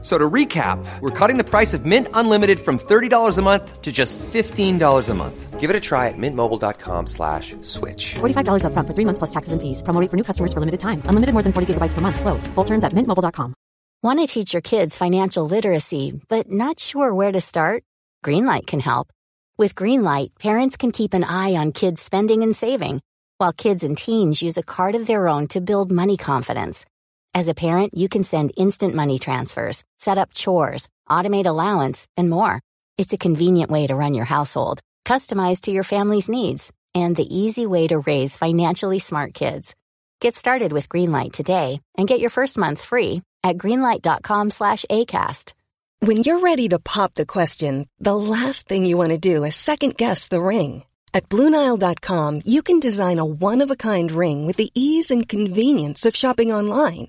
F- So to recap, we're cutting the price of Mint Unlimited from $30 a month to just $15 a month. Give it a try at mintmobile.com slash switch. $45 upfront for three months plus taxes and fees. Promo rate for new customers for limited time. Unlimited more than 40 gigabytes per month. Slows. Full terms at mintmobile.com. Want to teach your kids financial literacy, but not sure where to start? Greenlight can help. With Greenlight, parents can keep an eye on kids' spending and saving, while kids and teens use a card of their own to build money confidence. As a parent, you can send instant money transfers, set up chores, automate allowance, and more. It's a convenient way to run your household, customized to your family's needs, and the easy way to raise financially smart kids. Get started with Greenlight today and get your first month free at greenlight.com slash ACAST. When you're ready to pop the question, the last thing you want to do is second guess the ring. At Bluenile.com, you can design a one of a kind ring with the ease and convenience of shopping online.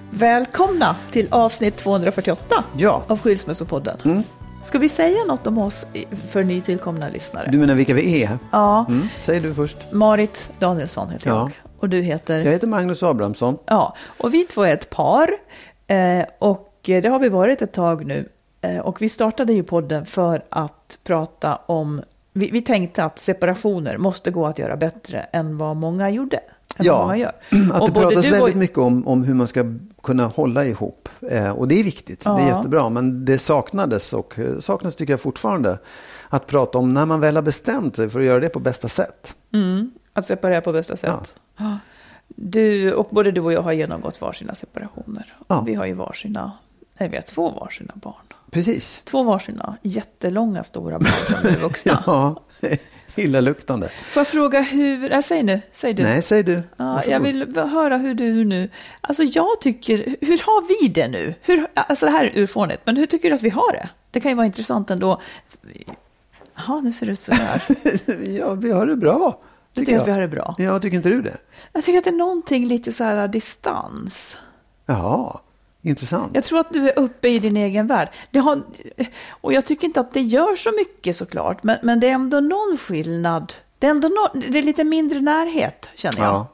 Välkomna till avsnitt 248 Ja. av Skilsmässopodden. Ska vi säga något om oss för nytillkomna lyssnare? Du menar vilka vi är? Ja, Mm. Säg du först. Marit Danielsson heter Ja. jag. Och du heter? Jag heter Magnus Abrahamsson. Ja, och vi två är ett par. Eh, och det har vi varit ett tag nu. Eh, och vi startade ju podden för att prata om... Vi, vi tänkte att separationer måste gå att göra bättre än vad många gjorde. Än vad många gör. att Och det pratas och- väldigt mycket om, om hur man ska kunna hålla ihop. Eh, och det är viktigt, det är Ja. jättebra. Men det saknades och eh, saknas tycker jag fortfarande. Att prata om när man väl har bestämt sig för att göra det på bästa sätt. Mm, att separera på bästa sätt. Ja. Du, och både du och jag har genomgått varsina separationer. Ja. Vi har ju varsina, nej vi har två varsina barn. Precis. Två varsina jättelånga stora barn som är vuxna. Ja, illaluktande. Får jag fråga hur, äh, säg nu, säg du. Nej, säg du. Ja, jag vill höra hur du nu, alltså jag tycker, hur har vi det nu? Hur, alltså det här är urfånigt, men hur tycker du att vi har det? Det kan ju vara intressant ändå. Jaha, nu ser det ut så här. ja, vi har det bra. Du tycker att vi har det bra? Ja, tycker inte du det? Jag tycker att det är någonting lite så här distans. Jaha, intressant. Jag tror att du är uppe i din egen värld. Har, och jag tycker inte att det gör så mycket såklart, men, men det är ändå någon skillnad. Det är ändå no, det är lite mindre närhet, känner jag. Ja.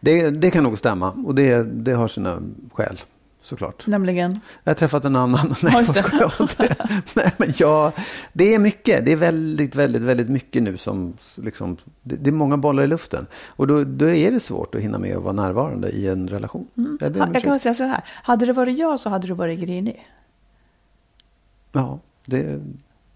Det, det kan nog stämma och det, det har sina skäl såklart. Nämligen, Jag har träffat en annan. Nej, Ja, jag just det. Nej, men jag, det är mycket. Det är väldigt, väldigt, väldigt mycket nu som liksom, det, det är många bollar i luften. Och då, då är det svårt att hinna med att vara närvarande i en relation. Jag ha, om jag kan säga så här, hade det varit jag så hade du varit grinig. Ja, det,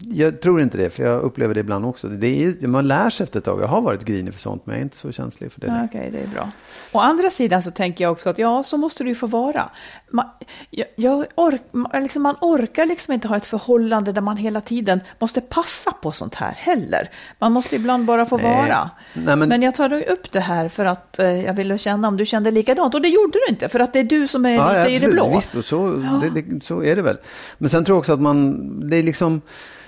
jag tror inte det, för jag upplever det ibland också. Det är, man lär sig efter ett tag. Jag har varit grinig för sånt, men jag är inte så känslig för det. Ja. Okej, det är bra. Å andra sidan så tänker jag också att ja, så måste det ju få vara. Man, jag, jag ork, liksom, man orkar liksom inte ha ett förhållande där man hela tiden måste passa på sånt här heller. Man måste ibland bara få Nej. vara. Nej, men- men... jag tar upp det här för att eh, jag ville känna om du kände likadant. Och det gjorde du inte, för att det är du som är Ja, lite i det blå. Visst, och så, det, det, så är det väl. Men sen tror jag också att man, det är liksom,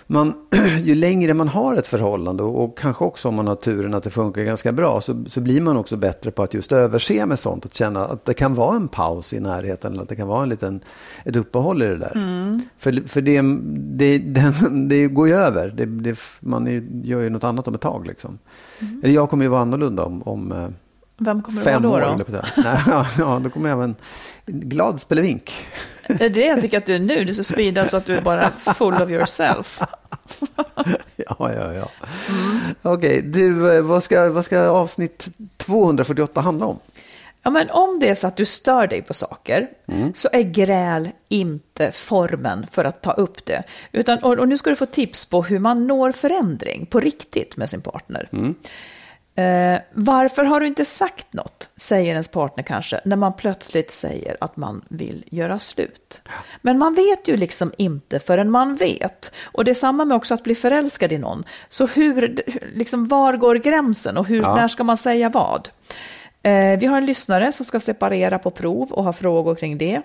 man, ju längre man har ett förhållande och, och kanske också om man har turen att det funkar ganska bra så, så blir man också bättre på att just överse med sånt. Att känna att det kan vara en paus i närheten eller att det kan vara en liten, ett uppehåll i det där. Mm. För, för det, det, den, det går ju över. Det, det, man är, gör ju något annat om ett tag. Liksom. Mm. Eller jag kommer ju vara annorlunda om, om eh, Vem kommer fem du år. vara då? säga. Nej, ja, ja, då kommer jag vara en glad spelevink. Det är det jag tycker att du är nu. Du är så speedad så att du är bara full of yourself. Ja, ja, ja. Okej, du, eh, vad ska, vad ska avsnitt 248 handla om? Ja, men om det är så att du stör dig på saker så är gräl inte formen för att ta upp det. Utan, och, och nu ska du få tips på hur man når förändring på riktigt med sin partner. Eh, varför har du inte sagt något? Säger ens partner kanske, när man plötsligt säger att man vill göra slut. Men man vet ju liksom inte förrän man vet. Och det är samma med också att bli förälskad i någon. Så hur, liksom, var går gränsen och hur, Ja. när ska man säga vad? Eh, vi har en lyssnare som ska separera på prov och har frågor kring det.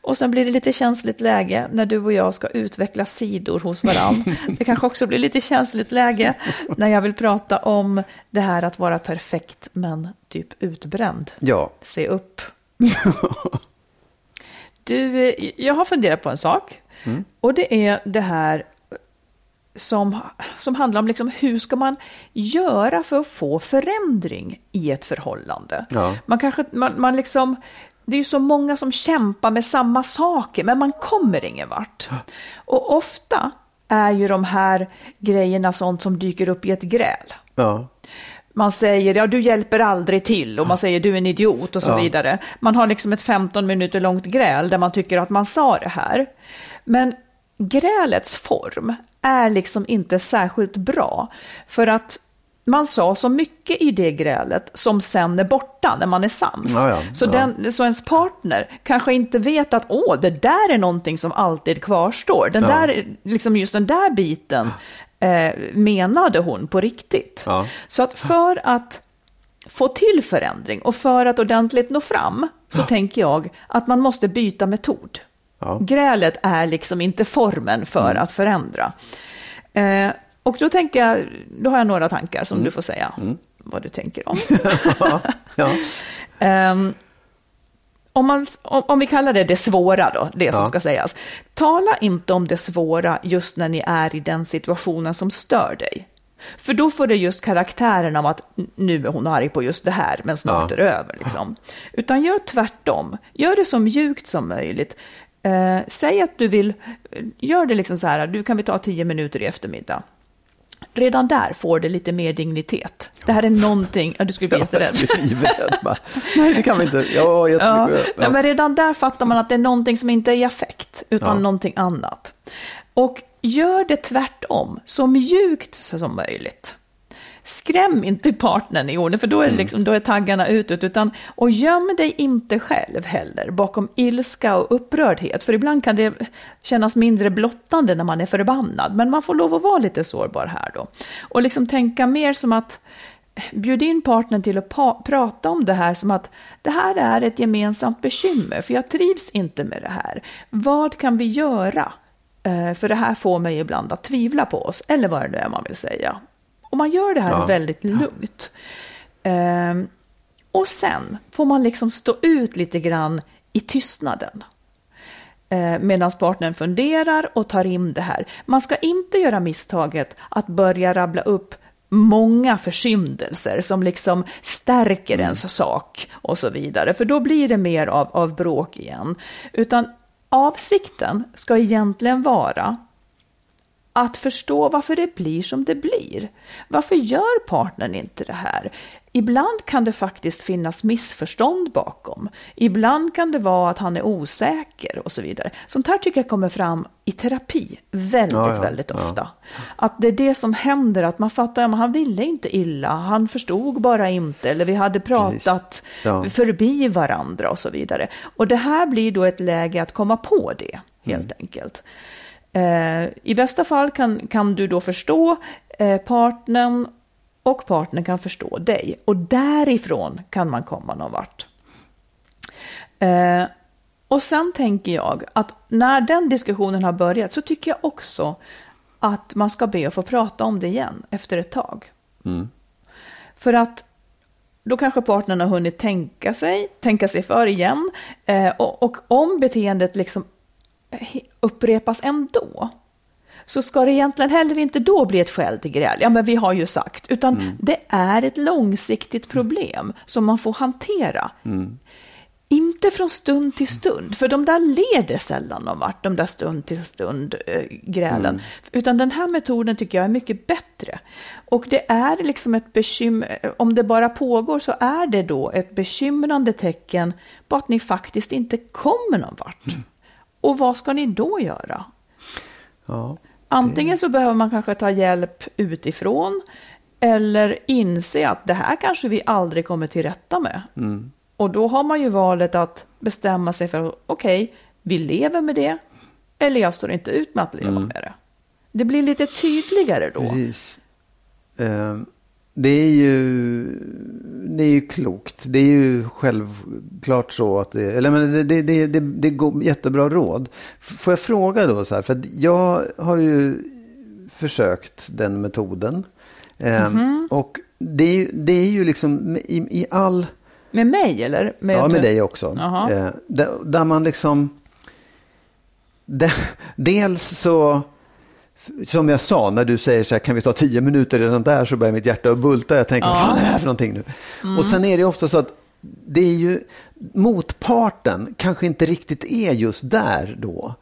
Och sen blir det lite känsligt läge när du och jag ska utveckla sidor hos varann. Det kanske också blir lite känsligt läge när jag vill prata om det här att vara perfekt men typ utbränd. Ja. Se upp. Du, eh, jag har funderat på en sak. Och det är det här som, som handlar om liksom hur ska man göra för att få förändring i ett förhållande. Ja. Man kanske, man, man liksom, det är ju så många som kämpar med samma saker, men man kommer ingen vart. Och ofta är ju de här grejerna sånt som dyker upp i ett gräl. Ja. Man säger ja du hjälper aldrig till och man säger du är en idiot och så Ja. vidare. Man har liksom ett 15 minuter långt gräl där man tycker att man sa det här. Men grälets form är liksom inte särskilt bra för att man sa så mycket i det grälet som sen är borta när man är sams. Ja, ja, så, ja. Den, så ens partner kanske inte vet att åh, det där är någonting som alltid kvarstår. Den där, liksom just den där biten eh, menade hon på riktigt. Så att för att få till förändring och för att ordentligt nå fram så tänker jag att man måste byta metod. Ja. Grälet är liksom inte formen för att förändra. Eh, och då tänker jag, då har jag några tankar som du får säga vad du tänker om. Ja. Ehm, om, man, om, om vi kallar det det svåra då, det som ska sägas. Tala inte om det svåra just när ni är i den situationen som stör dig. För då får det just karaktären av att nu är hon arg på just det här, men snart Ja. är det över. Liksom. Utan gör tvärtom. Gör det så mjukt som möjligt. Eh, säg att du vill, gör det liksom så här, du kan vi ta tio minuter i eftermiddag. Redan där får det lite mer dignitet. Det här är någonting, ja, du skulle bli jätterädd. Nej, det kan vi inte. Ja, Ja, ja. men redan där fattar man att det är någonting som inte är i affekt, utan Ja. någonting annat. Och gör det tvärtom, så mjukt som möjligt. Skräm inte partnern i orden, för då är, det liksom, då är taggarna utåt. Utan, och göm dig inte själv heller bakom ilska och upprördhet. För ibland kan det kännas mindre blottande när man är förbannad. Men man får lov att vara lite sårbar här då. Och liksom tänka mer som att Bjud in partnern till att prata om det här som att det här är ett gemensamt bekymmer, för jag trivs inte med det här. Vad kan vi göra? Eh, För det här får mig ibland att tvivla på oss, eller vad det nu är man vill säga. Och man gör det här Ja. väldigt lugnt. Ehm, Och sen får man liksom stå ut lite grann i tystnaden. Eh, Medan partnern funderar och tar in det här. Man ska inte göra misstaget att börja rabbla upp många försyndelser som liksom stärker ens sak och så vidare. För då blir det mer av, av bråk igen. Utan avsikten ska egentligen vara att förstå varför det blir som det blir. Varför gör partnern inte det här? Ibland kan det faktiskt finnas missförstånd bakom. Ibland kan det vara att han är osäker och så vidare. Sånt här tycker jag kommer fram i terapi väldigt, Ja, ja, väldigt ja. ofta. Att det är det som händer, att man fattar att han ville inte illa, han förstod bara inte, eller vi hade pratat Ja. förbi varandra och så vidare. Och det här blir då ett läge att komma på det, helt Mm. enkelt. Eh, I bästa fall kan, kan du då förstå eh, partnern och partnern kan förstå dig. Och därifrån kan man komma någon vart. Eh, och sen tänker jag att när den diskussionen har börjat så tycker jag också att man ska be att få prata om det igen efter ett tag. För att då kanske partnern har hunnit tänka sig, tänka sig för igen. Eh, och, och om beteendet liksom upprepas ändå, så ska det egentligen heller inte då bli ett skäl till gräl. Ja, men vi har ju sagt. Utan det är ett långsiktigt problem som man får hantera. Inte från stund till stund, för de där leder sällan någon vart, de där stund till stund eh, grälen. Utan den här metoden tycker jag är mycket bättre. Och det är liksom ett bekymmer, om det bara pågår så är det då ett bekymrande tecken på att ni faktiskt inte kommer någon vart. Och vad ska ni då göra? Ja. Antingen så behöver man kanske ta hjälp utifrån Eller inse att det här kanske vi aldrig kommer till rätta med. Mm. Och då har man ju valet att bestämma sig för, okej, vi lever med det, eller jag står inte ut med att leva med det. Det blir lite tydligare då. Mm. Precis. Eh, det är ju det är ju klokt. Det är ju självklart så att det, eller men det, det, det, det, det går jättebra råd. Får jag fråga då så här, för att jag har ju försökt den metoden. Eh, Mhm. Och det är, ju- det är ju liksom i, i all Med mig eller? Med ja, med dig också. Eh, där, där man liksom... De, dels så... Som jag sa, när du säger så här, kan vi ta tio minuter redan där så börjar mitt hjärta att bulta. Jag tänker, vad fan är det här för någonting nu? Och sen är det ofta så att det är ju motparten kanske inte riktigt är just där då.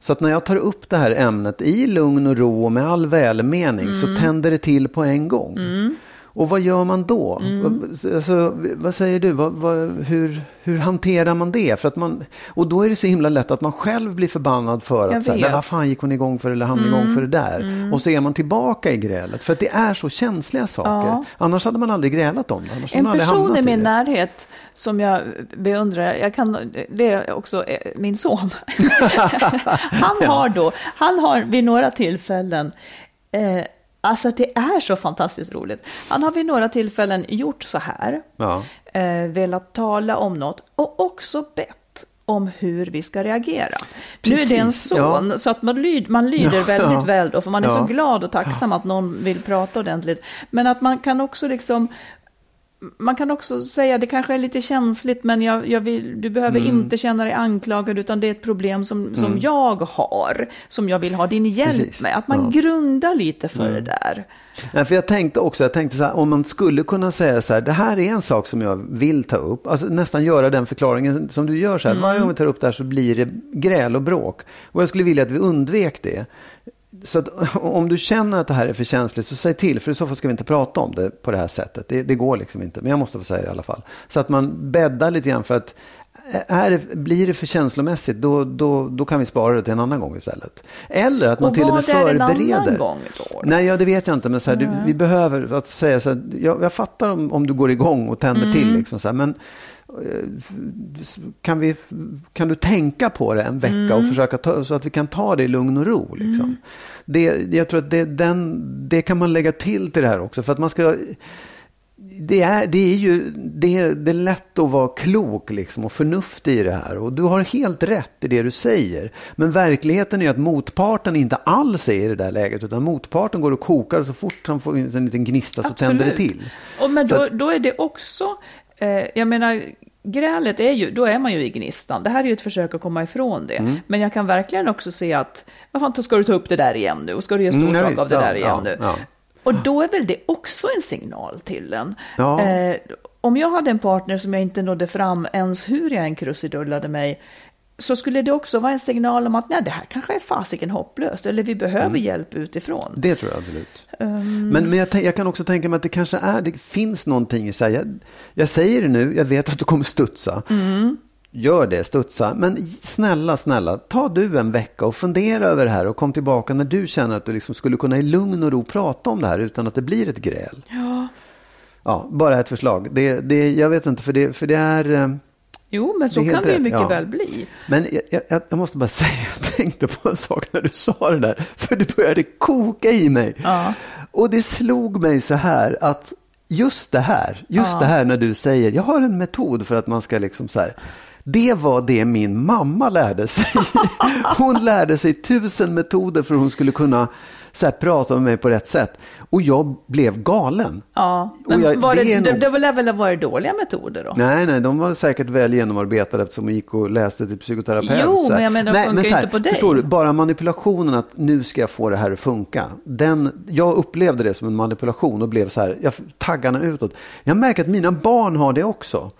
Så att när jag tar upp det här ämnet i lugn och ro och med all välmening så tänder det till på en gång. Och vad gör man då? Vad- Alltså, vad säger du? Vad, vad, hur, hur hanterar man det? För att man, och då är det så himla lätt att man själv blir förbannad för att, så här, vad fan gick hon igång för eller han igång för det där? Och så är man tillbaka i grälet. För att det är så känsliga saker. Ja. Annars hade man aldrig grälat om det. En person i min det. närhet som jag beundrar, jag kan, det är också eh, min son. han har då, han har vid några tillfällen, eh, alltså det är så fantastiskt roligt. Han har vid några tillfällen gjort så här, Ja. eh, velat tala om något och också bett om hur vi ska reagera. nu är det en Precis, son, ja. så att man, lyd, man lyder Ja, väldigt ja. väl då, för man är så glad och tacksam att någon vill prata ordentligt. Men att man kan också liksom man kan också säga det kanske är lite känsligt men jag, jag vill, du behöver Mm. inte känna dig anklagad utan det är ett problem som, som jag har, som jag vill ha din hjälp Precis. med. Att man Ja. Mm. grundar lite för det där. Nej, för jag tänkte också, jag tänkte så här, om man skulle kunna säga så här, det här är en sak som jag vill ta upp. Alltså nästan göra den förklaringen som du gör så här, varje gång vi tar upp det här så blir det gräl och bråk. Och jag skulle vilja att vi undvek det. Så att om du känner att det här är för känsligt så säg till, för i så fall ska vi inte prata om det på det här sättet. Det, det går liksom inte, men jag måste få säga det i alla fall. Så att man bäddar lite grann för att är det, blir det för känslomässigt, då, då, då kan vi spara det till en annan gång istället. Eller att man Och till och med vad är en förbereder. annan gång då? Nej, ja, det vet jag inte. Men så här, det, vi behöver att säga så här, jag, jag fattar om, om du går igång och tänder Mm. till. Liksom, så här, men eh, kan, vi, kan du tänka på det en vecka Mm. och försöka ta, så att vi kan ta det i lugn och ro? Liksom. Det, jag tror att det, den, det kan man lägga till till det här också. För att man ska... Det är, det är ju det är, det är lätt att vara klok liksom och förnuftig i det här. Och du har helt rätt i det du säger. Men verkligheten är att motparten inte alls är i det där läget. Utan motparten går och kokar och så fort han får en liten gnista så tänder det till. Och men då, att- då är det också, eh, jag menar, grälet är ju, då är man ju i gnistan. Det här är ju ett försök att komma ifrån det. Mm. Men jag kan verkligen också se att, vad fan, ska du ta upp det där igen nu? Och ska du göra Mm, stor ja, sak av det ja, där igen ja, nu? ja. Och då är väl det också en signal till en. Eh, om jag hade en partner som jag inte nådde fram ens hur jag än krusidullade mig, så skulle det också vara en signal om att nej, det här kanske är fasiken hopplöst, eller vi behöver Mm. hjälp utifrån. Det tror jag absolut. Ehm. Men, men jag, jag kan också tänka mig att det kanske är, det finns någonting i här, jag, jag säger det nu, jag vet att du kommer studsa. Gör det, studsa. Men snälla, snälla, ta du en vecka och fundera över det här och kom tillbaka när du känner att du liksom skulle kunna i lugn och ro prata om det här utan att det blir ett gräl. Ja. Ja, bara ett förslag. Det, det, jag vet inte, för det, för det är... Jo, men så Det kan det ju rätt, mycket ja. väl bli. Men jag, jag, jag måste bara säga, jag tänkte på en sak när du sa det där. För det började koka i mig. Ja. Och det slog mig så här att just det här, just det här när du säger, jag har en metod för att man ska liksom så här. Det var det min mamma lärde sig. Hon lärde sig tusen metoder för att hon skulle kunna så här, prata med mig på rätt sätt. Och jag blev galen. Ja, men jag- var det, det det, nog- det lär väl ha varit dåliga metoder då? Nej, nej, de var säkert väl genomarbetade eftersom hon gick och läste till psykoterapeut. Jo, men jag menar, nej, funkar ju så här, inte på dig. Förstår du, bara manipulationen att nu ska jag få det här att funka. Den, jag upplevde det som en manipulation och blev så här, jag, taggarna utåt. Jag märker att mina barn har det också.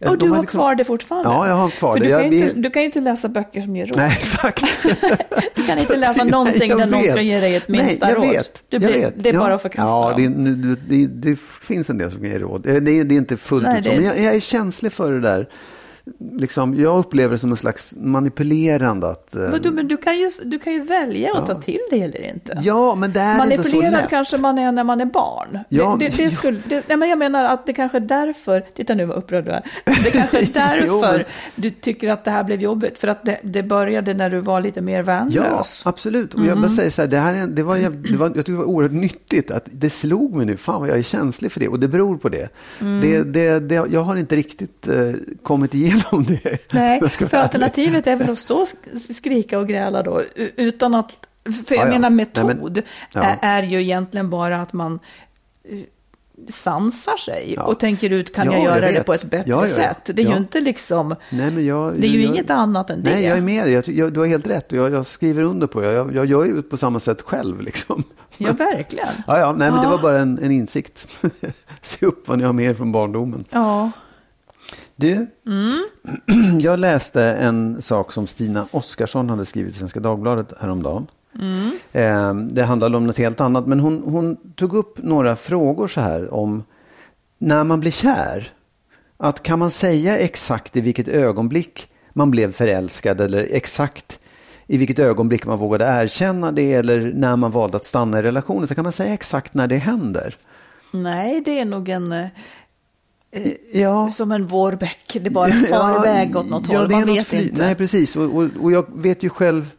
Och De du har liksom- kvar det fortfarande? Ja, jag har kvar För det. Du kan, Jag- inte, det- du kan ju inte läsa böcker som ger råd. Nej, exakt. Du kan inte läsa någonting Jag där någon ska ge dig ett minsta Nej, jag råd. Vet, Du jag blir, vet. Det är ja. bara att förkasta ja, det, det, det finns en del som kan ge råd. Eh, Det är, det är inte fullt Nej, ut så. det- Men jag, jag är känslig för det där. Liksom, jag upplever det som en slags manipulerande. Att, eh, Men du, men du, kan ju, du kan ju välja att ta till det eller inte. ja, men det är inte så Manipulerad lätt. kanske man är när man är barn. Ja, det, det, det ja. skulle, det, nej, men jag menar att det kanske är därför, titta nu vad upprörd du är, det kanske är Jo, därför men- du tycker att det här blev jobbigt, för att det, det började när du var lite mer Ja, värnlös. absolut. Och jag bara säger så här, det här var, jäv- det var, jag tycker det var oerhört nyttigt att det slog mig nu. Fan vad jag är känslig för det. Och det beror på det. det, det, det jag har inte riktigt eh, kommit igenom det. Nej, om jag ska för alternativet är väl att stå och sk- skrika och gräla då, utan att, för jag Ja, ja. menar Nej, men- metod ja. är, är ju egentligen bara att man eh, sansar sig Ja. och tänker ut, kan Ja, jag jag göra det vet. på ett bättre Ja, sätt? Det är ju inte liksom, Nej, jag, det är ju jag, inget annat än det. Nej, jag är med dig. jag, jag, Du har helt rätt. Och Jag, jag skriver under på det. Jag, jag gör ju på samma sätt själv. Liksom. Ja, verkligen. Ja, ja, nej, men det var bara en, en insikt. Se upp vad ni har med er från barndomen. Ja, Du, jag läste en sak som Stina Oskarsson hade skrivit i Svenska Dagbladet häromdagen. Eh, det handlade om något helt annat, men hon, hon tog upp några frågor så här om när man blir kär. Att kan man säga exakt i vilket ögonblick man blev förälskad eller exakt i vilket ögonblick man vågade erkänna det eller när man valde att stanna i relationen. Så kan man säga exakt när det händer. nej, det är nog en, Ja. som en vårbäck, det bara far iväg åt något ja, håll, man vet fly- inte. Nej, precis. Och, och, och jag vet ju själv,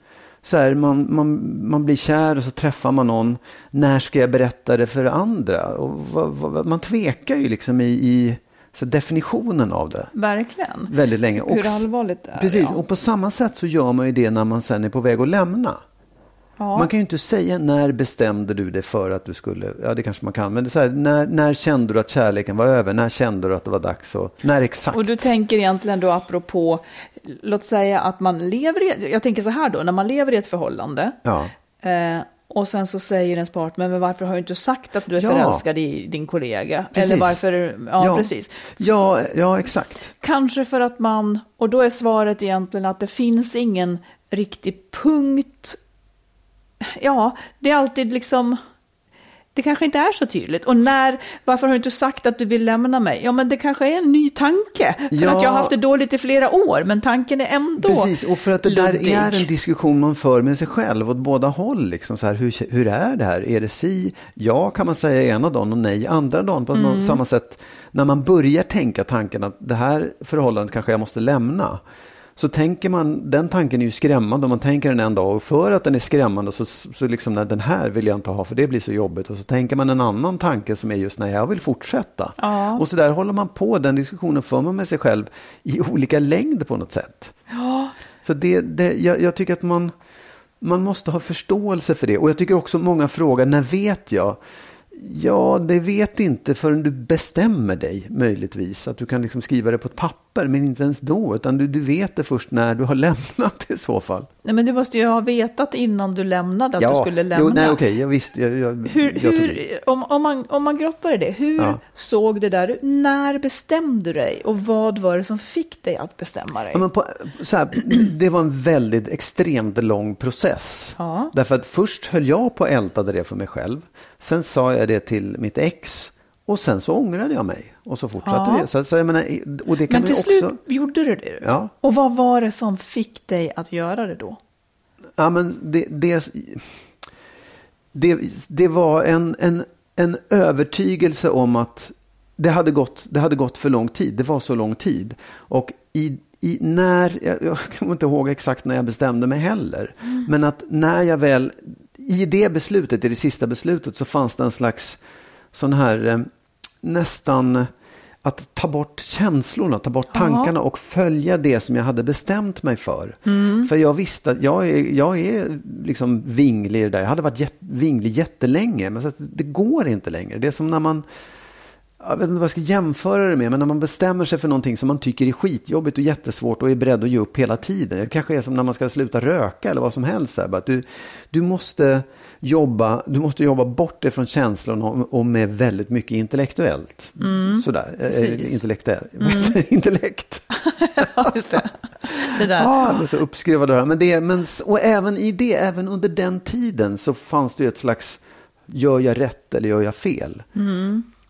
så här, man, man, man blir kär och så träffar man någon. När ska jag berätta det för andra? Och vad, vad, man tvekar ju liksom i, i så definitionen av det Verkligen. väldigt länge. Hur s- allvarligt det är, Precis, ja. och på samma sätt så gör man ju det när man sen är på väg att lämna. Ja. Man kan ju inte säga när bestämde du dig för att du skulle, ja det kanske man kan, men det är så här, när, när kände du att kärleken var över? När kände du att det var dags? Och, när exakt? Och du tänker egentligen då apropå, låt säga att man lever i, jag tänker så här då, när man lever i ett förhållande Ja. eh, och sen så säger ens partner, men varför har du inte sagt att du är Ja. förälskad i din kollega? Precis. Eller varför, ja, precis. Ja, ja, exakt. Kanske för att man, och då är svaret egentligen att det finns ingen riktig punkt. Ja, det är alltid liksom, det kanske inte är så tydligt. Och när, varför har du inte sagt att du vill lämna mig? Ja, men det kanske är en ny tanke. För Ja. att jag har haft det dåligt i flera år, men tanken är ändå Precis, och för att det där luddig. är en diskussion man för med sig själv åt båda håll. Liksom så här, hur, hur är det här? Är det si? Ja, kan man säga ena dagen och nej andra dagen. På Mm. samma sätt, när man börjar tänka tanken att det här förhållandet kanske jag måste lämna. Så tänker man, den tanken är ju skrämmande om man tänker den en dag och för att den är skrämmande så, så liksom, nej, den här vill jag inte ha för det blir så jobbigt. Och så tänker man en annan tanke som är just, nej jag vill fortsätta. Ja. Och så där håller man på, den diskussionen för man med sig själv i olika längd på något sätt. Ja, Så det, det, jag, jag tycker att man, man måste ha förståelse för det. Och jag tycker också många frågar, när vet jag? Ja, det vet inte förrän du bestämmer dig möjligtvis. Att du kan liksom skriva det på ett papper, men inte ens då. Utan du, du vet det först när du har lämnat i så fall. nej, men du måste ju ha vetat innan du lämnade att du skulle lämna. Jo, nej, okej, jag visste. Jag, jag, Hur, jag hur, om, om, man, om man grottar i det, hur Ja. såg det där ut? När bestämde du dig? Och vad var det som fick dig att bestämma dig? Ja, på, så här, det var en väldigt extremt lång process. Ja. Därför att först höll jag på och ältade det för mig själv. Sen sa jag det till mitt ex. Och sen så ångrade jag mig. Och så fortsatte Ja. det. Så, så jag menar, och det kan Men till ju slut också... gjorde du det? Ja. Och vad var det som fick dig att göra det då? Ja, men det, det, det, det var en, en, en övertygelse om att det hade, gått, det hade gått för lång tid. Det var så lång tid. Och i, i när, jag, jag kommer inte ihåg exakt när jag bestämde mig heller. Men att när jag väl, i det beslutet, i det sista beslutet, så fanns det en slags sån här eh, nästan att ta bort känslorna, ta bort tankarna och följa det som jag hade bestämt mig för. För jag visste att jag är, jag är liksom vinglig i det där. Jag hade varit jätt, vinglig jättelänge, men så det går inte längre. Det är som när man, jag vet inte vad jag ska jämföra det med, men när man bestämmer sig för någonting som man tycker är skitjobbigt och jättesvårt och är beredd att ge upp hela tiden. Det kanske är som när man ska sluta röka eller vad som helst. Så här, du, du, måste jobba, du måste jobba bort det från känslorna och, med väldigt mycket intellektuellt. Sådär, eh, precis. intellektuell, intellekt. Ja, just det. det där. Ja, det är så uppskruvade öron. Men det, men, och även i det, även under den tiden så fanns det ju ett slags, gör jag rätt eller gör jag fel?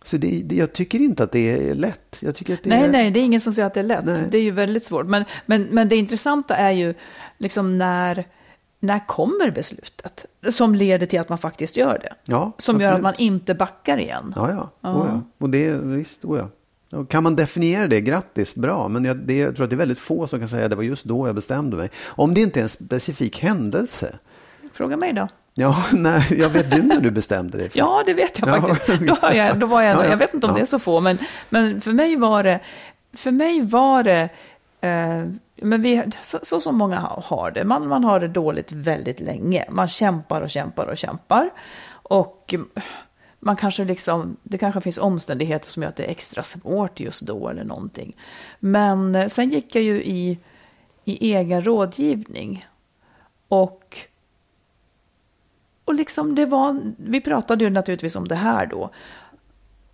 Så det, det, jag tycker inte att det är lätt. Jag tycker att det nej, är... nej, det är ingen som säger att det är lätt. Nej. Det är ju väldigt svårt. Men, men, men det intressanta är ju liksom när, när kommer beslutet som leder till att man faktiskt gör det? Ja, som gör att absolut. man inte backar igen. Ja, ja. Oh, ja. Och det, visst, oh, ja. Kan man definiera det, grattis, bra. Men jag, det, jag tror att det är väldigt få som kan säga att det var just då jag bestämde mig. Om det inte är en specifik händelse. Fråga mig då. Ja, nej, jag vet du när du bestämde dig. för? Ja, det vet jag Ja. faktiskt. Då, har jag, då var jag, Ja, ja. jag vet inte om det är så få, men, men för mig var det, för mig var det, eh, men vi, så, så som många ha- har det, man, man har det dåligt väldigt länge. Man kämpar och kämpar och kämpar. Och man kanske liksom, det kanske finns omständigheter som gör att det är extra svårt just då eller någonting. Men eh, sen gick jag ju i, i egen rådgivning. Och liksom det var, vi pratade ju naturligtvis om det här då.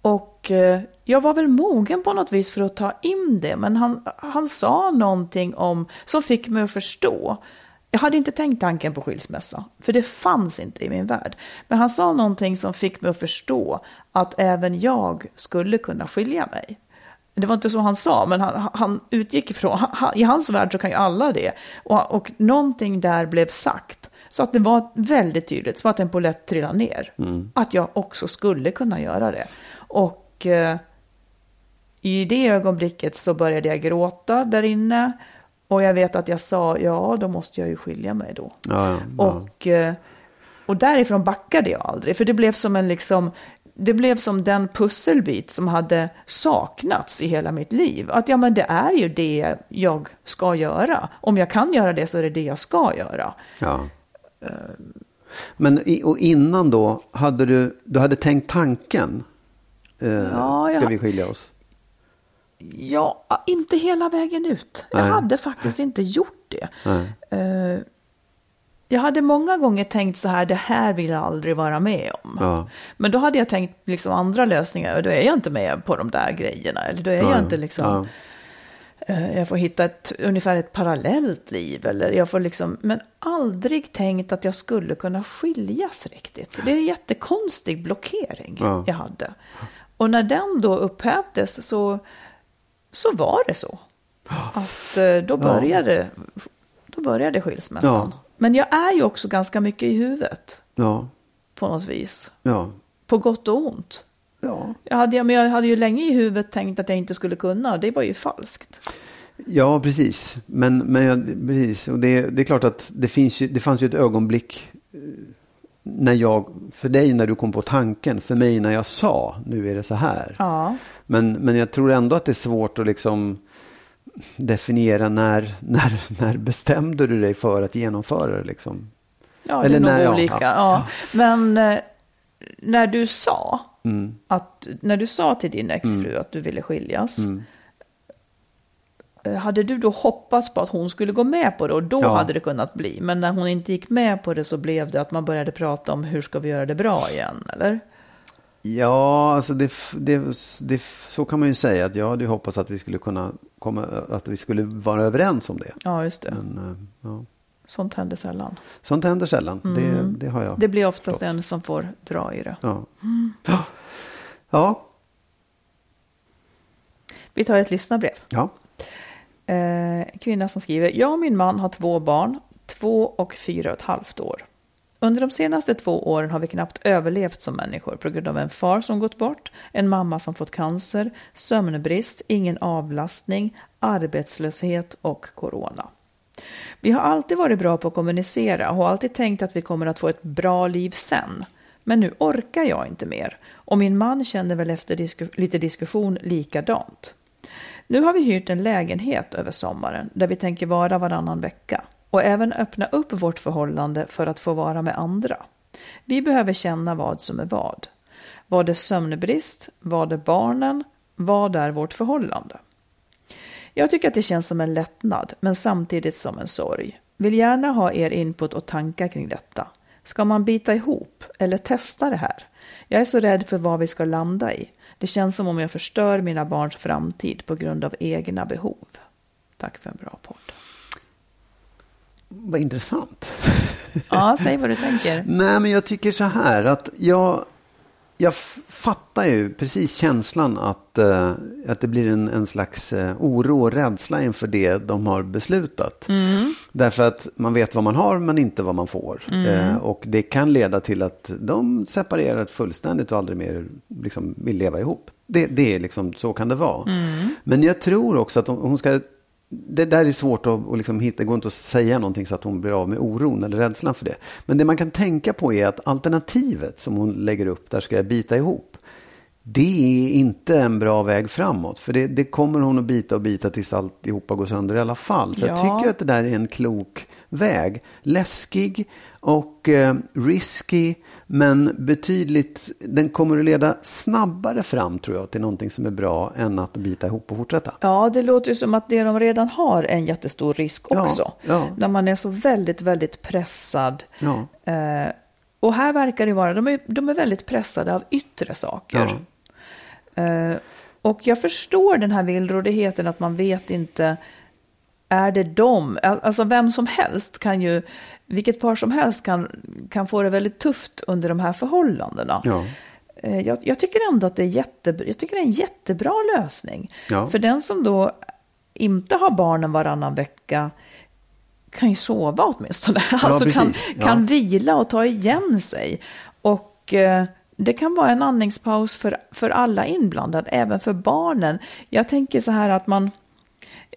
Och eh, jag var väl mogen på något vis för att ta in det, men han, han sa någonting om, som fick mig att förstå. Jag hade inte tänkt tanken på skilsmässa, för det fanns inte i min värld. Men han sa någonting som fick mig att förstå att även jag skulle kunna skilja mig. Det var inte så han sa, men han, han utgick ifrån, han, i hans värld så kan ju alla det. Och, och någonting där blev sagt. Så att det var väldigt tydligt, så att en polett trillade ner. Att jag också skulle kunna göra det. Och eh, i det ögonblicket så började jag gråta där inne. Och jag vet att jag sa, ja då måste jag ju skilja mig då. Ja, ja, ja. Och, eh, och därifrån backade jag aldrig. För det blev som en liksom, det blev som den pusselbit som hade saknats i hela mitt liv. Att ja men det är ju det jag ska göra. Om jag kan göra det så är det det jag ska göra. Ja. Men och innan då, hade du, du hade tänkt tanken? Eh, Ja, ska jag- vi skilja oss? Ja, inte hela vägen ut. Jag Nej. hade faktiskt inte gjort det. Eh, jag hade många gånger tänkt så här, det här vill jag aldrig vara med om. Ja. Men då hade jag tänkt liksom andra lösningar, och då är jag inte med på de där grejerna. Eller då är Ja, jag ja. inte liksom, Ja. Eh, jag får hitta ett, ungefär ett parallellt liv. Eller jag får liksom, men aldrig tänkt att jag skulle kunna skiljas riktigt. Det är en jättekonstig blockering Ja. jag hade. Och när den då upphävdes så, så var det så. Att eh, då började, då började skilsmässan. Ja. Men jag är ju också ganska mycket i huvudet Ja. på något vis. Ja. På gott och ont. Ja. Jag hade, men jag hade ju länge i huvudet tänkt att jag inte skulle kunna. Det var ju falskt. Ja, precis. Men, men jag, precis. Och det, det är klart att det, finns ju, det fanns ju ett ögonblick eh, när jag, för dig när du kom på tanken, för mig när jag sa, nu är det så här. Ja. Men, men jag tror ändå att det är svårt att liksom definiera när, när, när bestämde du dig för att genomföra det liksom? Ja, Eller det är nog när- olika. ja. Ja. Men eh, när du sa Mm. att när du sa till din exfru att du ville skiljas. Mm. eh, Hade du då hoppats på att hon skulle gå med på det och då Ja. hade det kunnat bli. Men när hon inte gick med på det så blev det att man började prata om hur ska vi göra det bra igen, eller? Ja, alltså det, det, det, så kan man ju säga att jag hade hoppats att vi skulle kunna komma, att vi skulle vara överens om det. Ja, just det. Men, eh, ja. Sånt händer sällan. Sånt händer sällan. Det, det har jag. Mm. Det blir oftast förstått. en som får dra i det. Ja. Ja. Ja. Vi tar ett lyssnarbrev. ja. Eh, kvinna som skriver, jag och min man har två barn, två och fyra och ett halvt år. Under de senaste två åren har vi knappt överlevt som människor på grund av en far som gått bort, en mamma som fått cancer, sömnbrist, ingen avlastning, arbetslöshet och corona. Vi har alltid varit bra på att kommunicera och har alltid tänkt att vi kommer att få ett bra liv sen. Men nu orkar jag inte mer och min man känner väl efter disku- lite diskussion likadant. Nu har vi hyrt en lägenhet över sommaren där vi tänker vara varannan vecka och även öppna upp vårt förhållande för att få vara med andra. Vi behöver känna vad som är vad. Vad är sömnbrist? Vad är barnen? Vad är vårt förhållande? Jag tycker att det känns som en lättnad, men samtidigt som en sorg. Vill gärna ha er input och tankar kring detta. Ska man bita ihop eller testa det här? Jag är så rädd för vad vi ska landa i. Det känns som om jag förstör mina barns framtid på grund av egna behov. Tack för en bra podd. Vad intressant. Ja, säg vad du tänker. Nej, men jag tycker så här att jag... jag fattar ju precis känslan att, eh, att det blir en, en slags eh, oro och rädsla inför det de har beslutat. Därför att man vet vad man har men inte vad man får. Eh, och det kan leda till att de separerar fullständigt och aldrig mer liksom, vill leva ihop. Det, det är liksom, så kan det vara. Men jag tror också att hon, hon ska det där är svårt att, att liksom hitta, det går inte att säga någonting så att hon blir av med oron eller rädslan för det. Men det man kan tänka på är att alternativet som hon lägger upp, där ska jag bita ihop. Det är inte en bra väg framåt. För det, det kommer hon att bita och bita tills alltihopa går sönder i alla fall. Så jag Ja. tycker att det där är en klok väg. Läskig och eh, risky. Men betydligt, den kommer att leda snabbare fram tror jag till någonting som är bra än att bita ihop och fortsätta. Ja, det låter ju som att det de redan har är en jättestor risk Ja, också. ja. När man är så väldigt, väldigt pressad. Ja. Eh, och här verkar det vara, de är, de är väldigt pressade av yttre saker. Eh, och jag förstår den här villrådigheten att man vet inte, är det? Al- Alltså vem som helst kan ju, vilket par som helst kan, kan få det väldigt tufft under de här förhållandena. Ja. Eh, Jag, jag tycker ändå att det är, jätte, jag tycker det är en jättebra lösning. Ja. För den som då inte har barnen varannan vecka kan ju sova åtminstone. alltså kan, precis. Ja. kan vila och ta igen sig. Och eh, det kan vara en andningspaus för, för alla inblandade, även för barnen. Jag tänker så här att man...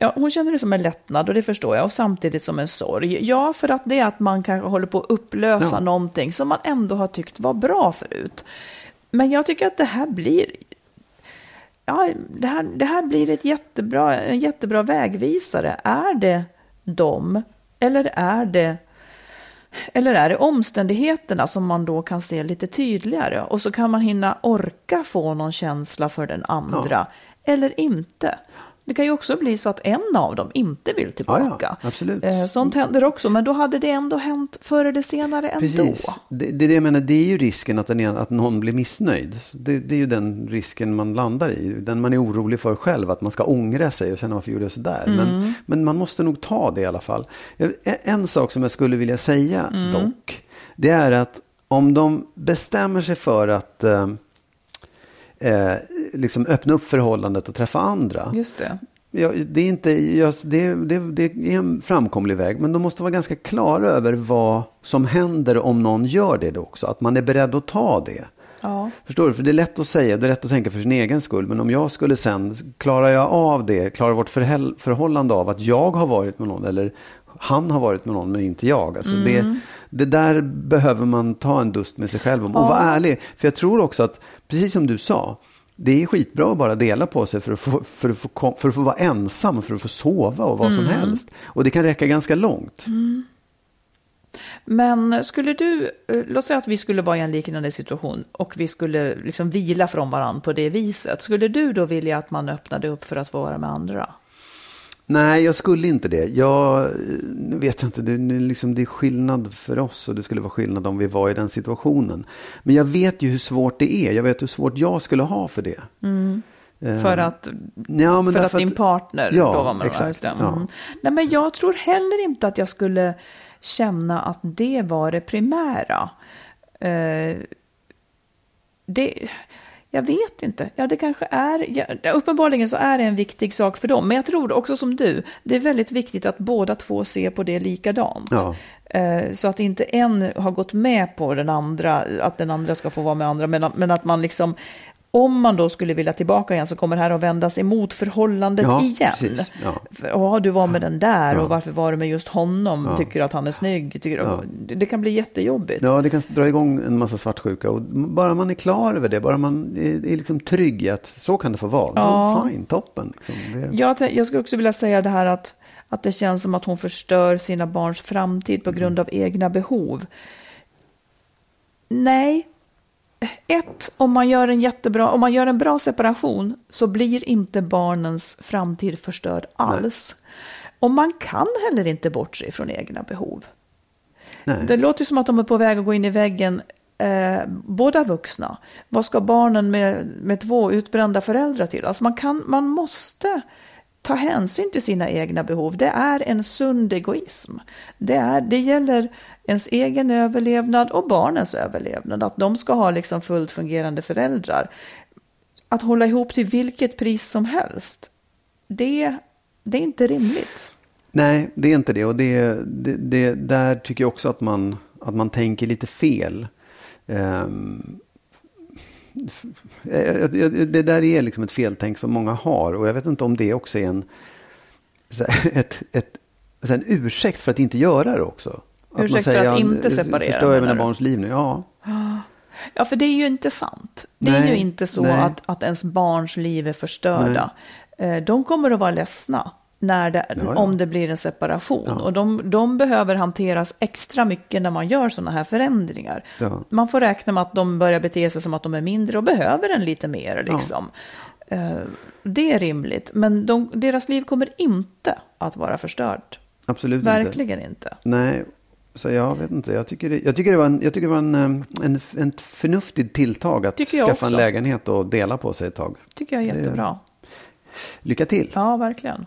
Ja, hon känner det som en lättnad och det förstår jag och samtidigt som en sorg. Ja, för att det är att man kanske håller på att upplösa Ja. någonting som man ändå har tyckt var bra förut. Men jag tycker att det här blir ja, det, här, det här blir ett jättebra, en jättebra vägvisare. Är det dem eller är det eller är det omständigheterna som man då kan se lite tydligare? Och så kan man hinna orka få någon känsla för den andra. Eller inte. Det kan ju också bli så att en av dem inte vill tillbaka. Ja, absolut. Eh, Sånt händer också, men då hade det ändå hänt förr eller senare ändå. Precis. Det, det är jag menar, det är ju risken att, ena, att någon blir missnöjd. Det, det är ju den risken man landar i. Den man är orolig för själv, att man ska ångra sig och känna varför gjorde jag sådär. Men, men man måste nog ta det i alla fall. Jag- En sak som jag skulle vilja säga dock, det är att om de bestämmer sig för att eh, liksom öppna upp förhållandet och träffa andra. Just det. Ja, det, är inte, ja, det, det, det är en framkomlig väg, men de måste vara ganska klara över vad som händer om någon gör det också. Att man är beredd att ta det. Ja. Förstår du? För det är lätt att säga, det är lätt att tänka för sin egen skull. Men om jag skulle sen, klarar jag av det, klarar vårt förhållande av att jag har varit med någon eller han har varit med någon men inte jag. Alltså det, det där behöver man ta en dust med sig själv om. Och vara ärlig. För jag tror också att, precis som du sa, det är skitbra att bara dela på sig för att få, för att få, för att få vara ensam, för att få sova och vad som helst. Och det kan räcka ganska långt. Men skulle du, eh, låt säga att vi skulle vara i en liknande situation och vi skulle liksom vila från varandra på det viset. Skulle du då vilja att man öppnade upp för att vara med andra? Nej, jag skulle inte det. Jag, nu vet jag inte, det, nu liksom, det är skillnad för oss och det skulle vara skillnad om vi var i den situationen. Men jag vet ju hur svårt det är. Jag vet hur svårt jag skulle ha för det. Eh, För att, ja, för att din partner Ja, då var med? exakt, det. ja. Mm. Nej, men jag tror heller inte att jag skulle känna att det var det primära. Eh, det, jag vet inte. Ja, det kanske är... Ja, uppenbarligen så är det en viktig sak för dem. Men jag tror också som du, det är väldigt viktigt att båda två ser på det likadant. Ja. Eh, Så att inte en har gått med på den andra, att den andra ska få vara med andra, men men att man liksom, om man då skulle vilja tillbaka igen så kommer det här att vändas emot förhållandet Ja, igen. precis, ja. För, Ja, du var med den där och varför var du med just honom? Tycker du att han är snygg? Tycker du, det, kan bli jättejobbigt. Ja, det kan dra igång en massa svartsjuka. Och bara man är klar över det, bara man är, är liksom trygg i att så kan det få vara. Ja. Då, fine, toppen. Liksom. Det, Jag, jag skulle också vilja säga det här att, att det känns som att hon förstör sina barns framtid på grund av egna behov. Nej. Ett, om man gör en jättebra, om man gör en bra separation så blir inte barnens framtid förstörd alls. Och man kan heller inte bortse från egna behov. nej. Det låter som att de är på väg att gå in i väggen, eh, båda vuxna. Vad ska barnen med, med två utbrända föräldrar till? Alltså man, kan, man måste ta hänsyn till sina egna behov. Det är en sund egoism. Det, är, det gäller ens egen överlevnad och barnens överlevnad. Att de ska ha liksom fullt fungerande föräldrar. Att hålla ihop till vilket pris som helst. Det, det är inte rimligt. Nej, det är inte det. Och det, det, det, där tycker jag också att man, att man tänker lite fel. Um, det där är liksom ett feltänk som många har. Och jag vet inte om det också är en, ett, ett, en ursäkt för att inte göra det också. Att ursäkt för att inte separera? Förstör jag mina barns liv nu? Ja. Ja, för det är ju inte sant. Det nej, är ju inte så att, att ens barns liv är förstörda. Nej. Eh, de kommer att vara ledsna när det, ja, ja. om det blir en separation. Ja. Och de, de, behöver hanteras extra mycket när man gör sådana här förändringar. Man får räkna med att de börjar bete sig som att de är mindre och behöver en lite mer. Liksom. Uh, det är rimligt, men de, deras liv kommer inte att vara förstört. Absolut Verkligen inte. inte. Nej, så jag vet inte. Jag tycker det, jag tycker det var, en, jag tycker det var en, en, en förnuftigt tilltag att skaffa också. en lägenhet och dela på sig ett tag. tycker jag är jättebra. Det, lycka till. Ja, verkligen.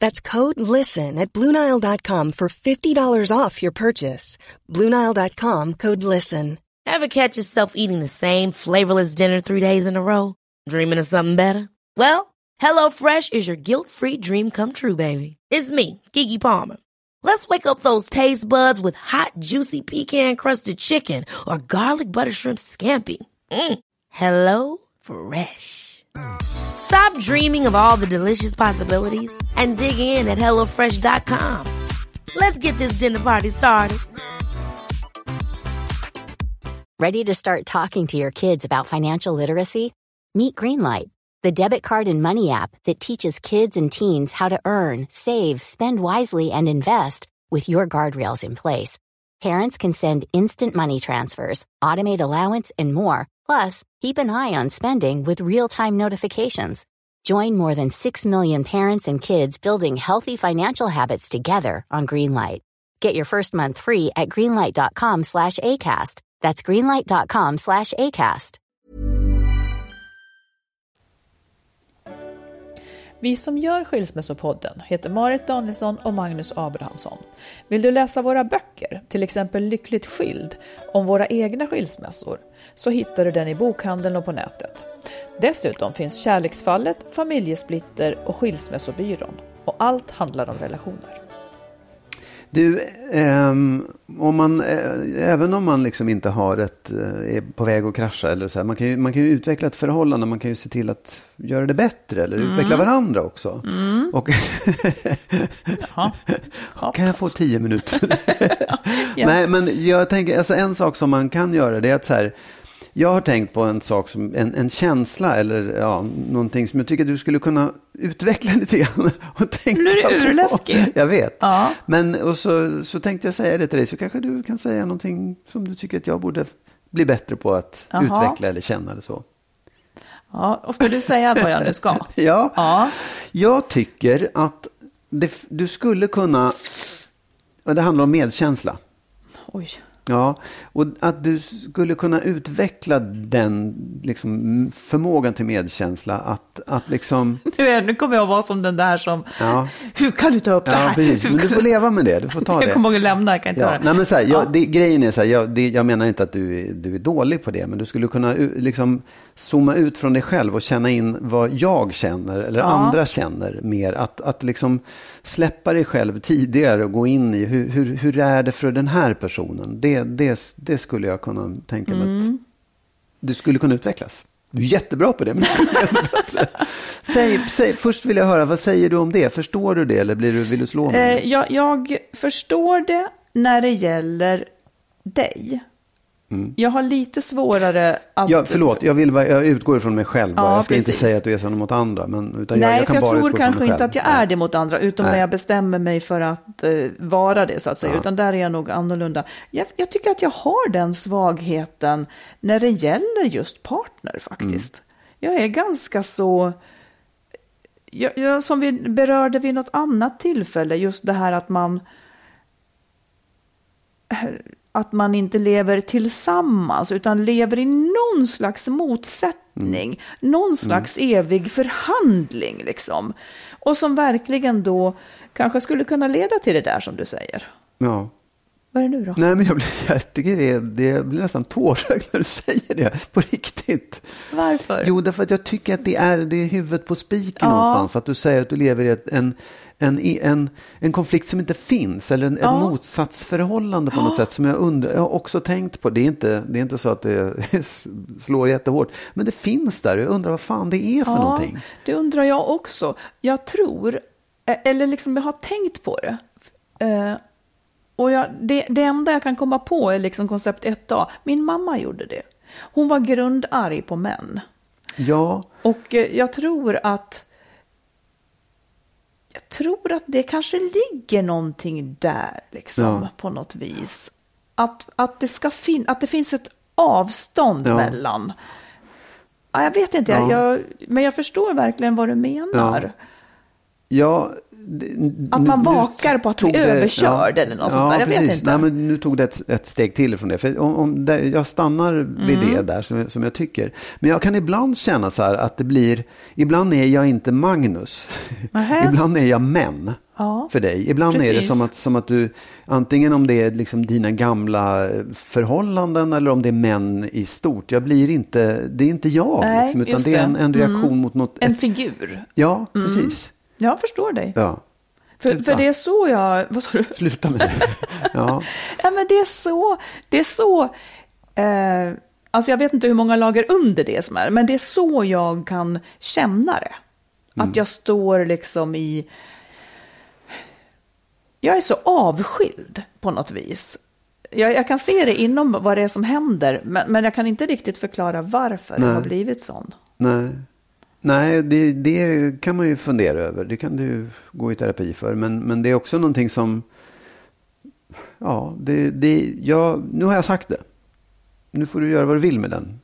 That's code LISTEN at Bluenile.com for $50 off your purchase. Bluenile.com code LISTEN. Ever catch yourself eating the same flavorless dinner three days in a row? Dreaming of something better? Well, HelloFresh is your guilt free dream come true, baby. It's me, Gigi Palmer. Let's wake up those taste buds with hot, juicy pecan crusted chicken or garlic butter shrimp scampi. Mm. Hello Fresh. Stop dreaming of all the delicious possibilities and dig in at HelloFresh.com. Let's get this dinner party started. Ready to start talking to your kids about financial literacy? Meet Greenlight, the debit card and money app that teaches kids and teens how to earn, save, spend wisely, and invest with your guardrails in place. Parents can send instant money transfers, automate allowance, and more. Plus, keep an eye on spending with real-time notifications. Join more than 6 million parents and kids building healthy financial habits together on Greenlight. Get your first month free at greenlight.com slash ACAST. That's greenlight.com slash acast. Vi som gör Skilsmässopodden heter Marit Danielsson och Magnus Abrahamsson. Vill du läsa våra böcker, till exempel Lyckligt skild, om våra egna skilsmässor, så hittar du den i bokhandeln och på nätet. Dessutom finns Kärleksfallet, Familjesplitter och Skilsmässobyrån. Och allt handlar om relationer. Du, eh, om man, eh, även om man liksom inte har ett, eh, är på väg att krascha eller så här, man kan, ju, man kan ju utveckla ett förhållande, man kan ju se till att göra det bättre eller mm. utveckla varandra också. Mm. Och kan jag få tio minuter? Nej, men jag tänker, alltså en sak som man kan göra det är att så här, jag har tänkt på en sak som en, en känsla eller ja, någonting som jag tycker du skulle kunna utveckla lite grann. Och tänka nu är du urläskig. Jag vet. Ja. Men och så, så tänkte jag säga det till dig, så kanske du kan säga någonting som du tycker att jag borde bli bättre på att Jaha. utveckla eller känna eller så. Ja, och ska du säga vad jag nu ska? ja. ja, jag tycker att det, du skulle kunna, det handlar om medkänsla. Oj. Ja, och att du skulle kunna utveckla den liksom, förmågan till medkänsla. Att, att liksom... Nu, nu kommer jag vara som den där som, ja. hur kan du ta upp det här? Ja, precis. Men du får leva med det, du får ta det. Jag kommer ihåg lämna, jag kan inte ja. Nej, men så här, jag, det, Grejen är så här, jag, det, jag menar inte att du, är, du är dålig på det, men du skulle kunna liksom zooma ut från dig själv och känna in vad jag känner eller ja. andra känner mer. Att, att liksom släppa dig själv tidigare och gå in i hur, hur, hur är det för den här personen. Det, det, det skulle jag kunna tänka mig mm. att det skulle kunna utvecklas. Du är jättebra på det. Men säg, säg, först vill jag höra, vad säger du om det? Förstår du det eller blir du, vill du slå mig? Eh, jag, jag förstår det när det gäller dig. Jag har lite svårare att... Mm. Ja, förlåt, jag, vill, jag utgår ifrån mig själv. Ja, jag ska inte precis. säga att du är sån mot andra. Men, utan jag, Nej, jag för kan jag bara tror kanske inte att jag är det mot andra, utom Nej. när jag bestämmer mig för att eh, vara det, så att säga. Ja. Utan där är jag nog annorlunda. Jag, jag tycker att jag har den svagheten när det gäller just partner faktiskt. Mm. Jag är ganska så... Jag, jag, som vi berörde vid något annat tillfälle, just det här att man att man inte lever tillsammans utan lever i någon slags motsättning, någon slags evig förhandling liksom. Och som verkligen då kanske skulle kunna leda till det där som du säger. Ja. Vad är det nu då? Nej, men jag, blir, jag tycker det, det blir nästan tårögd när du säger det, på riktigt. Varför? Jo, därför att jag tycker att det är, det är huvudet på spiken Ja. någonstans. Att du säger att du lever i ett, en, en, en, en konflikt som inte finns. Eller en, ett Ja. motsatsförhållande på något sätt. Som jag undrar, jag har också tänkt på. Det är inte, det är inte så att det slår jättehårt. Men det finns där. Jag undrar vad fan det är för någonting. det undrar jag också. Jag tror, eh, eller liksom jag har tänkt på det. Eh, och jag, det, det enda jag kan komma på är liksom koncept 1A. Min mamma gjorde det. Hon var grundarg på män. Ja, Och eh, jag tror att jag tror att det kanske ligger någonting där liksom Ja. på något vis. Att, att, det ska fin- att det finns ett avstånd Ja. mellan. Ja, jag vet inte, Ja. jag, men jag förstår verkligen vad du menar. Ja. Ja Att man vakar på att bli det- överkörd eller något sånt där. Jag vet precis. inte. Nej, men nu tog det ett, ett steg till från det. För om, om det, jag stannar vid Mm. det där som, som jag tycker. Men jag kan ibland känna så här att det blir, ibland är jag inte Magnus. Ibland är jag män. Ja, För dig. Ibland är det precis. som att, som att du, antingen om det är liksom dina gamla förhållanden eller om det är män i stort. Jag blir inte, det är inte jag. Nej, liksom, utan det är en. Mm. en reaktion mot något. En ett, figur. ja, precis. Jag förstår dig. Ja. För, för det är så jag... Vad sa du? Sluta med det. Ja. Ja, men det är så, det är så, eh, alltså jag vet inte hur många lager under det som är, men det är så jag kan känna det. Att jag står liksom i, jag är så avskild på något vis. Jag, jag kan se det inom vad det är som händer, men, men jag kan inte riktigt förklara varför det Nej. har blivit sån. Nej, Nej det, det kan man ju fundera över. Det kan du gå i terapi för. Men, men det är också någonting som... Ja, det, det, jag, nu har jag sagt det. Nu får du göra vad du vill med den.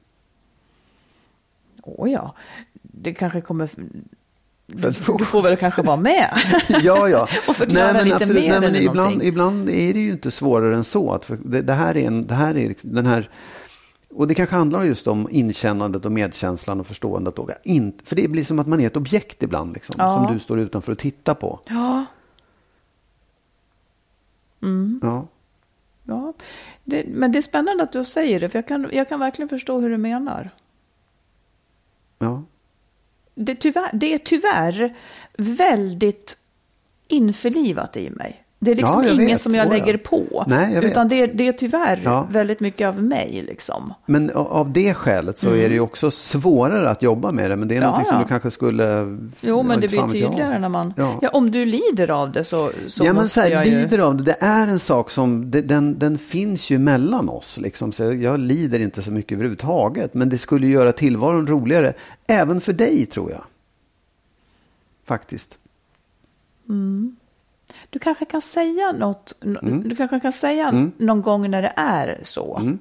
Åh ja, det kanske kommer... Du får väl kanske vara med? Ja, ja. Och förklara lite mer nej, men eller ibland, någonting. ibland är det ju inte svårare än så. Att för det, det här är, en, det här är den här... Och det kanske handlar just om inkännandet och medkänslan och förståendet. Och in, för det blir som att man är ett objekt ibland. Liksom, Ja. Som du står utanför och tittar på. Ja, Ja. Ja, det, men det är spännande att du säger det, för jag kan, jag kan verkligen förstå hur du menar. Ja. Det, tyvärr, det är tyvärr väldigt införlivat i mig. Det är liksom Ja, inget vet. som jag Oh, ja. lägger på. Nej, jag utan det, är- det är tyvärr Ja. väldigt mycket av mig. Liksom. Men av det skälet så är det ju också svårare att jobba med det. Men det är Mm. Ja, någonting som du kanske skulle... Jo, men det blir tydligare när man... Ja. Om du lider av det så, så ja, men så här, jag ju... lider av det. Det är en sak som, det, den, den finns ju mellan oss. Liksom. Så jag lider inte så mycket överhuvudtaget. Men det skulle göra tillvaron roligare. Även för dig, tror jag. Faktiskt. Du kanske kan säga något, Mm. du kanske kan säga någon gång när det är så. Mm.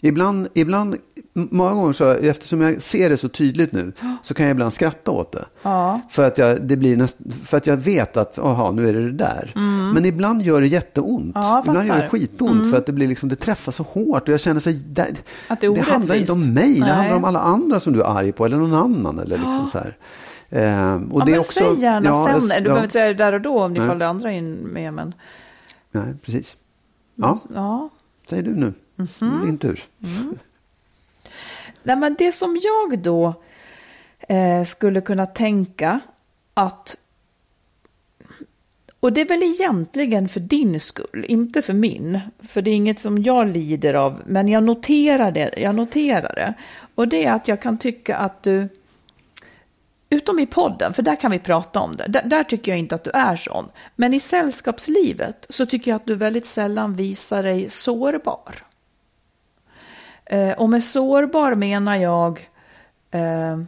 Ibland, ibland, många gånger så, eftersom jag ser det så tydligt nu, så kan jag ibland skratta åt det. Ja. För, att jag, det blir näst, för att jag vet att, aha, nu är det det där. Men ibland gör det jätteont. Mm. Ja, ibland gör det skitont för att det, blir liksom, det träffar så hårt. Och jag känner så det, Att det är handlar inte om mig, det Nej. handlar om alla andra som du är arg på, eller någon annan. Eller liksom så här. Ehm, och Ja, det är också, säg gärna ja, sen. Du ja, behöver inte säga det där och då om det andra är in med. Men, Nej, precis. Ja, ja. säg du nu. Är det din tur. Nej, men det som jag då eh, skulle kunna tänka att och det är väl egentligen för din skull, inte för min. För det är inget som jag lider av, men jag noterar det. Jag noterar det. Och det är att jag kan tycka att du, utom i podden, för där kan vi prata om det. Där, där tycker jag inte att du är sån. Men i sällskapslivet så tycker jag att du väldigt sällan visar dig sårbar. Eh, och med sårbar menar jag eh,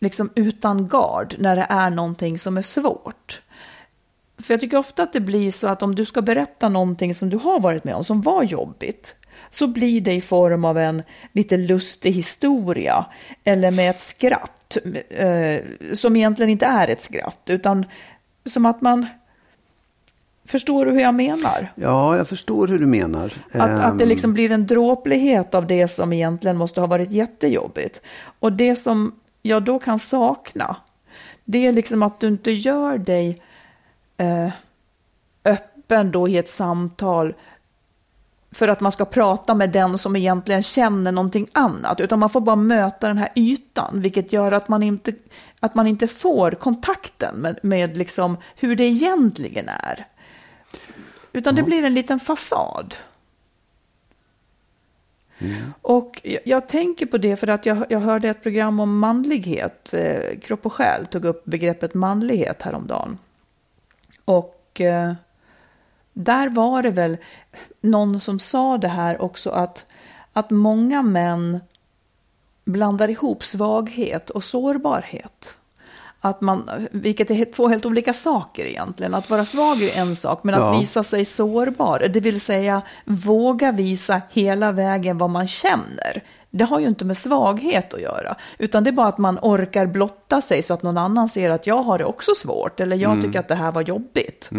liksom utan gard när det är någonting som är svårt. För jag tycker ofta att det blir så att om du ska berätta någonting som du har varit med om som var jobbigt så blir det i form av en lite lustig historia eller med ett skratt eh, som egentligen inte är ett skratt utan som att man Förstår du hur jag menar? Ja, jag förstår hur du menar. Att, att det Ehm, liksom blir en dråplighet av det som egentligen måste ha varit jättejobbigt. Och det som jag då kan sakna, det är liksom att du inte gör dig eh, öppen då i ett samtal för att man ska prata med den som egentligen känner någonting annat, utan man får bara möta den här ytan, vilket gör att man inte, att man inte får kontakten med, med liksom hur det egentligen är. Utan det blir en liten fasad. Och jag, jag tänker på det för att jag, jag hörde ett program om manlighet. Eh, Kropp och själ tog upp begreppet manlighet häromdagen. Och eh, där var det väl någon som sa det här också att, att många män blandar ihop svaghet och sårbarhet. Att man, vilket är två helt olika saker egentligen. Att vara svag är en sak, men Ja. att visa sig sårbar, det vill säga våga visa hela vägen vad man känner. Det har ju inte med svaghet att göra, utan det är bara att man orkar blotta sig så att någon annan ser att jag har det också svårt, eller jag tycker att det här var jobbigt.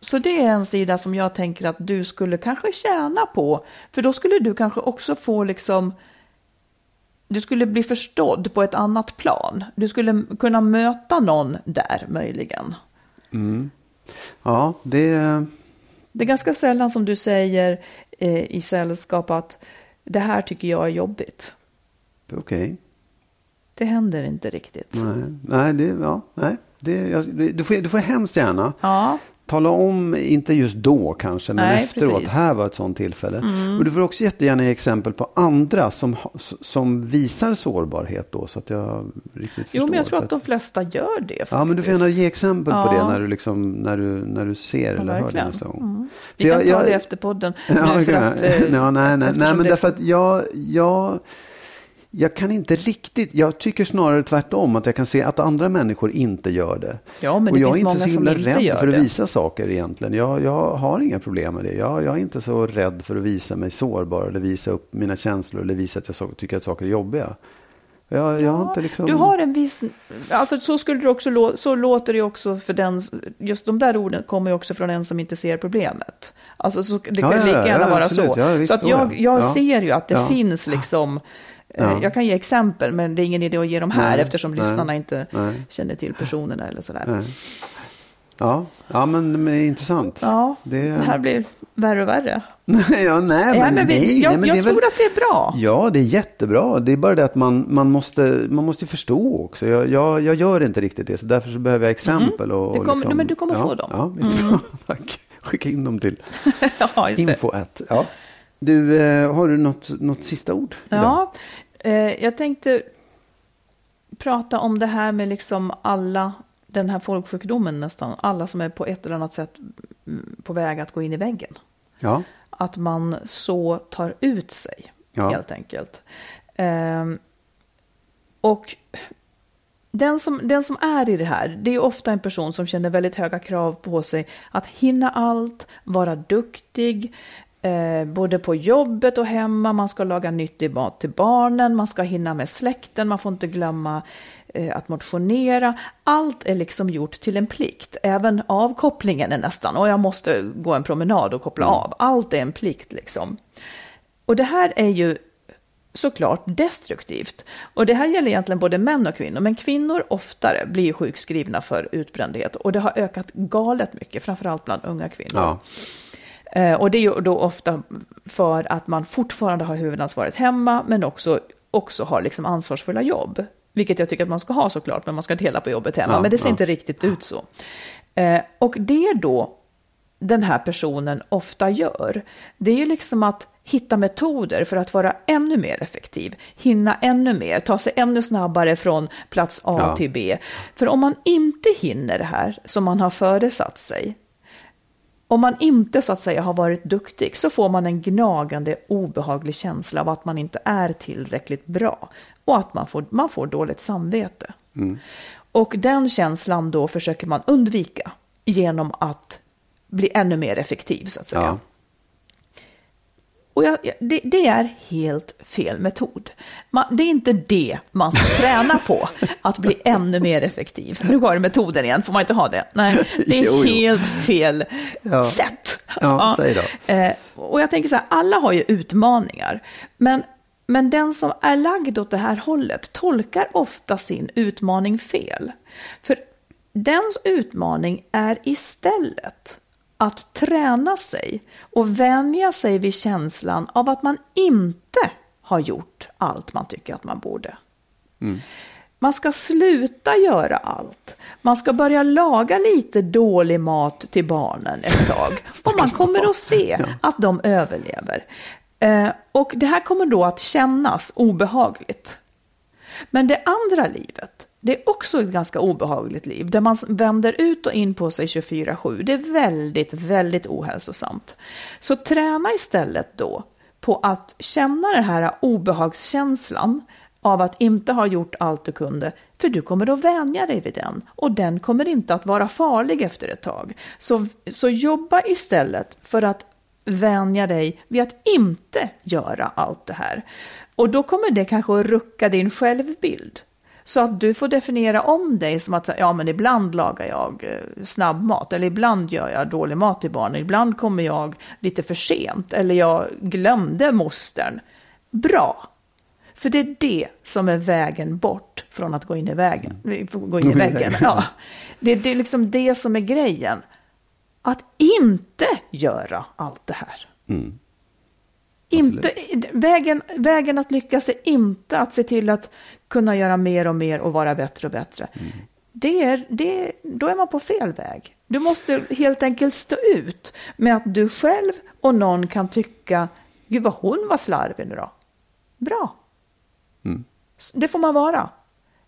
Så det är en sida som jag tänker att du skulle kanske tjäna på, för då skulle du kanske också få liksom du skulle bli förstådd på ett annat plan. Du skulle kunna möta någon där möjligen. Ja, det... Det är ganska sällan som du säger eh, i sällskap att det här tycker jag är jobbigt. Okej. Det händer inte riktigt. Nej, nej, det, ja, nej. Det, jag, det, du, får, du får hemskt gärna Ja, tala om, inte just då kanske, men Nej, efteråt. precis. Mm. Här var ett sånt tillfälle. Och du får också jättegärna ge exempel på andra som, som visar sårbarhet då, så att jag riktigt förstår. jo, men jag tror För att de flesta gör det faktiskt. Ja, men du får gärna ge exempel på Ja. det när du, liksom, när du, när du ser Ja, eller hör det verkligen. nästa gång. Mm. Vi kan jag- ta jag- det efter podden. Ja, nu för att, eh, ja, nej, nej, nej, men därför att jag, jag, jag kan inte riktigt, jag tycker snarare tvärtom att jag kan se att andra människor inte gör det. Ja, men och det jag finns är inte så himla rädd för att det. visa saker egentligen. Jag, jag har inga problem med det. Jag, jag är inte så rädd för att visa mig sårbar eller visa upp mina känslor eller visa att jag så, tycker att saker är jobbiga. Jag, jag har liksom... Du har en viss, alltså så skulle du också, så låter det också för den, just de där orden kommer ju också från en som inte ser problemet. Alltså så, det kan Ja, lika gärna ja, vara absolut. så. Visst, så att jag, ja. jag Ja. ser ju att det finns liksom, Ja. jag kan ge exempel men det är ingen idé att ge dem här Nej, eftersom nej, lyssnarna inte nej. känner till personerna eller sådär. Ja, ja men, men intressant. Ja, Det- det här blir värre och värre. ja, nej, men, Ja, men vi, nej, jag nej, men jag är tror väl... att det är bra. Ja, det är jättebra. Det är bara det att man, man, måste, man måste förstå också. Jag, jag, jag gör inte riktigt det, så därför så behöver jag exempel. Och, Det och kommer- men du kommer ja, få dem. Mm. Ja, visst. Tack. Skicka in dem till ja, info at. Ja. Du, eh, har du något, något sista ord? idag? Ja, eh, jag tänkte prata om det här med liksom alla, den här folksjukdomen nästan, alla som är på ett eller annat sätt på väg att gå in i väggen. Ja. Att man så tar ut sig, Ja. helt enkelt. Ehm, och den som, den som är i det här, det är ofta en person som känner väldigt höga krav på sig att hinna allt, vara duktig, eh, både på jobbet och hemma. Man ska laga nyttig mat till barnen, man ska hinna med släkten, man får inte glömma eh, att motionera. Allt är liksom gjort till en plikt. Även avkopplingen är nästan, och jag måste gå en promenad och koppla av. Allt är en plikt liksom. Och det här är ju såklart destruktivt. Och det här gäller egentligen både män och kvinnor, men kvinnor oftare blir sjukskrivna för utbrändhet. Och det har ökat galet mycket, framförallt bland unga kvinnor. Ja. Eh, och det är ju då ofta för att man fortfarande har huvudansvaret hemma, men också, också har liksom ansvarsfulla jobb. Vilket jag tycker att man ska ha såklart, men man ska dela på jobbet hemma. Ja, men det ser ja. inte riktigt ut så. Eh, och det då den här personen ofta gör, det är ju liksom att hitta metoder för att vara ännu mer effektiv, hinna ännu mer, ta sig ännu snabbare från plats A Ja. till B. För om man inte hinner det här som man har föresatt sig, Om man inte så att säga har varit duktig så får man en gnagande obehaglig känsla av att man inte är tillräckligt bra och att man får, man får dåligt samvete. Och den känslan då försöker man undvika genom att bli ännu mer effektiv så att säga. Ja. Och jag, det, det är helt fel metod. Man, det är inte det man ska träna på, att bli ännu mer effektiv. Nu går det metoden igen, får man inte ha det? Nej, det är Jo, jo. helt fel Ja. sätt. Ja, säg då. Eh, och jag tänker så här, alla har ju utmaningar. Men, men den som är lagd åt det här hållet tolkar ofta sin utmaning fel. För dens utmaning är istället att träna sig och vänja sig vid känslan av att man inte har gjort allt man tycker att man borde. Man ska sluta göra allt. Man ska börja laga lite dålig mat till barnen ett tag. Och man kommer att se att de överlever. Eh, och det här kommer då att kännas obehagligt. Men det andra livet, det är också ett ganska obehagligt liv, där man vänder ut och in på sig 24-7. Det är väldigt, väldigt ohälsosamt. Så träna istället då på att känna den här obehagskänslan av att inte ha gjort allt du kunde, för du kommer att vänja dig vid den och den kommer inte att vara farlig efter ett tag. Så, så jobba istället för att vänja dig vid att inte göra allt det här. Och då kommer det kanske att rucka din självbild. Så att du får definiera om dig som att ja, men ibland lagar jag eh, snabbmat eller ibland gör jag dålig mat till barnen. Ibland kommer jag lite för sent eller jag glömde mostern. Bra! För det är det som är vägen bort från att gå in i vägen. Gå in i väggen. Ja. Det, det är liksom det som är grejen. Att inte göra allt det här. Inte, vägen, vägen att lyckas är inte att se till att kunna göra mer och mer och vara bättre och bättre. Det är, det, då är man på fel väg. Du måste helt enkelt stå ut med att du själv och någon kan tycka, gud vad hon var slarvig nu då. Bra. S- Det får man vara.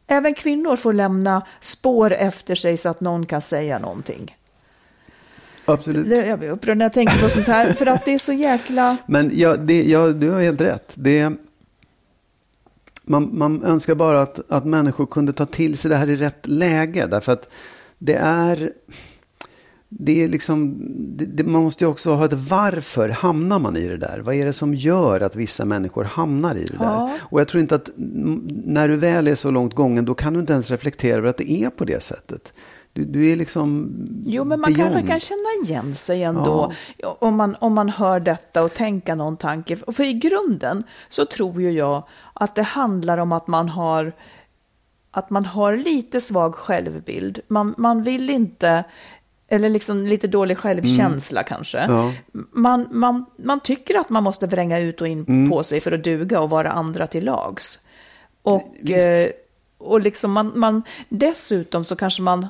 Även kvinnor får lämna spår efter sig så att någon kan säga någonting. Absolut. Jag blir upprörd när jag tänker på sånt här, för att det är så jäkla... Men ja, det, ja, du har helt rätt. Det, man, man önskar bara att, att människor kunde ta till sig det här i rätt läge. Därför att det är... Det är liksom, det, det, man måste ju också ha ett varför hamnar man i det där? Vad är det som gör att vissa människor hamnar i det Ja. där? Och jag tror inte att när du väl är så långt gången då kan du inte ens reflektera över att det är på det sättet. Du, du är liksom Jo, men man kanske kan känna igen sig ändå om, man, om man hör detta och tänka någon tanke. För i grunden så tror ju jag att det handlar om att man har, att man har lite svag självbild. Man, man vill inte, eller liksom lite dålig självkänsla kanske. Mm. Ja. Man, man, man tycker att man måste vränga ut och in Mm. på sig för att duga och vara andra till lags. Och, Visst. eh, och liksom man, man, dessutom så kanske man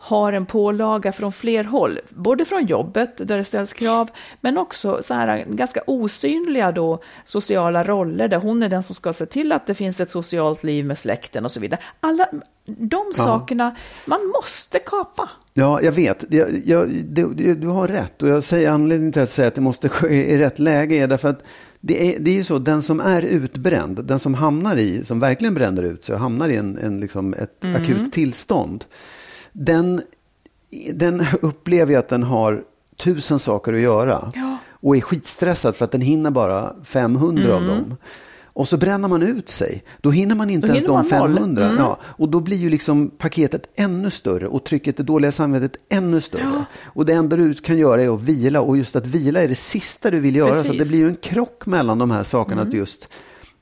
har en pålaga från fler håll, både från jobbet där det ställs krav, men också så här ganska osynliga då sociala roller där hon är den som ska se till att det finns ett socialt liv med släkten och så vidare. Alla de sakerna, man måste kapa. Ja, jag vet. Jag, jag, du, du, har rätt. Och jag säger anledningen till att säga att det måste ske i rätt läge är därför att det är, det är ju så, den som är utbränd, den som hamnar i, som verkligen bränner ut sig och hamnar i en, en, liksom ett akut tillstånd, den, den upplever ju att den har tusen saker att göra. Ja. Och är skitstressad för att den hinner bara 500 av dem. Och så bränner man ut sig. Då hinner man inte Då ens de man noll. 500. Ja, och då blir ju liksom paketet ännu större och trycket, det dåliga samvetet ännu större. Och det enda du kan göra är att vila och just att vila är det sista du vill göra. Så att det Precis. blir ju en krock mellan de här sakerna. Att just,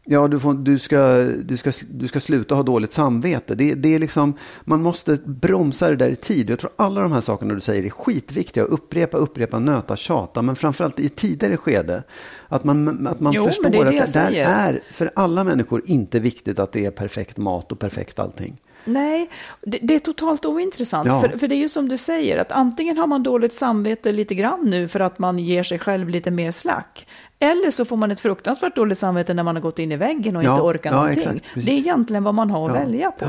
ja, du, får, du, ska, du, ska, du ska sluta ha dåligt samvete. Det, det är liksom, man måste bromsa det där i tid. Jag tror alla de här sakerna du säger är skitviktiga. Upprepa, upprepa, nöta, tjata. Men framförallt i tidigare skede. Att man, att man Jo, förstår det det att det där är för alla människor inte viktigt att det är perfekt mat och perfekt allting. Nej, det, det är totalt ointressant. Ja. För, för det är ju som du säger, att antingen har man dåligt samvete lite grann nu för att man ger sig själv lite mer slack. Eller så får man ett fruktansvärt dåligt samvete när man har gått in i väggen och Ja, inte orkar ja, någonting. exakt, det är egentligen vad man har att Ja, välja på.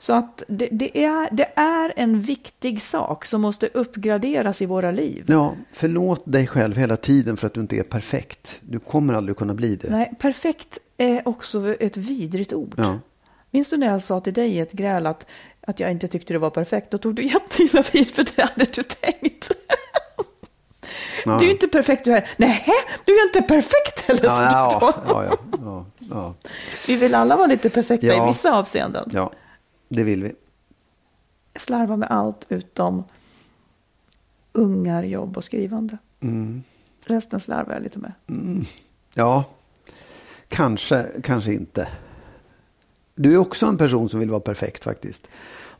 Så att det, det, är, det är en viktig sak som måste uppgraderas i våra liv. Ja, förlåt dig själv hela tiden för att du inte är perfekt. Du kommer aldrig kunna bli det. Nej, perfekt är också ett vidrigt ord. Ja. Minns du när jag sa till dig i ett gräl att, att jag inte tyckte det var perfekt? Då tog du jätteilla vid för det hade du tänkt. Ja. Du är inte perfekt du är. Nej, du är inte perfekt heller. Ja, sa du då. ja, ja, Vi vill alla vara lite perfekta i vissa avseenden. ja, det vill vi. Jag slarvar med allt utom ungar, jobb och skrivande. Mm. Resten slarvar jag lite med. Ja, kanske, kanske inte. Du är också en person som vill vara perfekt faktiskt.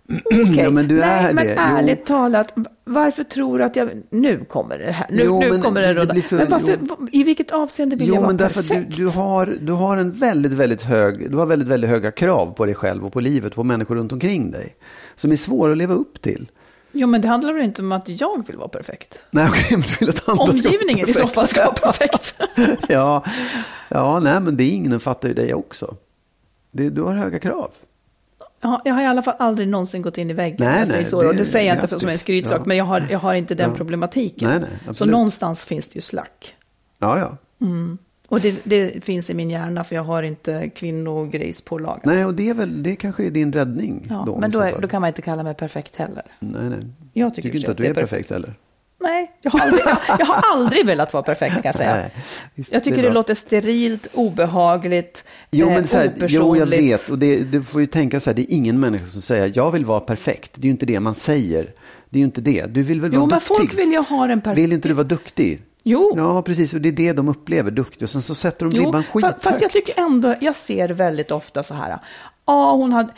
Okej, Ja, men du Nej, är men det. Jo. ärligt talat, varför tror du att jag... Nu kommer det här. Nu, Jo, nu men kommer det- det blir så- men varför, jo. i vilket avseende vill jag Jo, vara men därför att du, perfekt? du, har, du har en väldigt, väldigt hög, du har väldigt, väldigt höga krav på dig själv och på livet och på människor runt omkring dig. Som är svåra att leva upp till. Jo, men det handlar väl inte om att jag vill vara perfekt? Nej, okej, men du vill att andra ska vara Omgivningen i så fall ska vara perfekt. ja, ja, nej, men det ingen fattar ju dig också. Det, du har höga krav. Ja, jag har i alla fall aldrig någonsin gått in i väggen. Nej, jag nej, så. och det- det säger jag inte som en skrytsak, Ja. men jag har, jag har inte den Ja. problematiken. Nej, nej, så någonstans finns det ju slack. Ja, ja. Och det, det finns i min hjärna, för jag har inte kvinnogrejspålaga. Nej, och det, är väl, det kanske är din räddning. Ja, då, men då, är, då kan man inte kalla mig perfekt heller. Nej, nej. Jag tycker, tycker inte att du det är perfekt heller. Nej, jag har, aldrig, jag, jag har aldrig velat vara perfekt kan jag säga. Nej, jag tycker det det, låter sterilt, obehagligt, Jo, eh, men så här, jo, jag opersonligt. vet. Och det, du får ju tänka så här, det är ingen människa som säger jag vill vara perfekt. Det är ju inte det man säger. Det är ju inte det. Du vill väl Jo, vara men duktig? folk vill ju ha den perfekt. Vill inte du vara duktig? Jo. Ja, precis. Och det är det de upplever, duktig. Och sen så sätter de Jo, ribban skithögt. fast jag tycker ändå, jag ser väldigt ofta så här, ja, hon hade,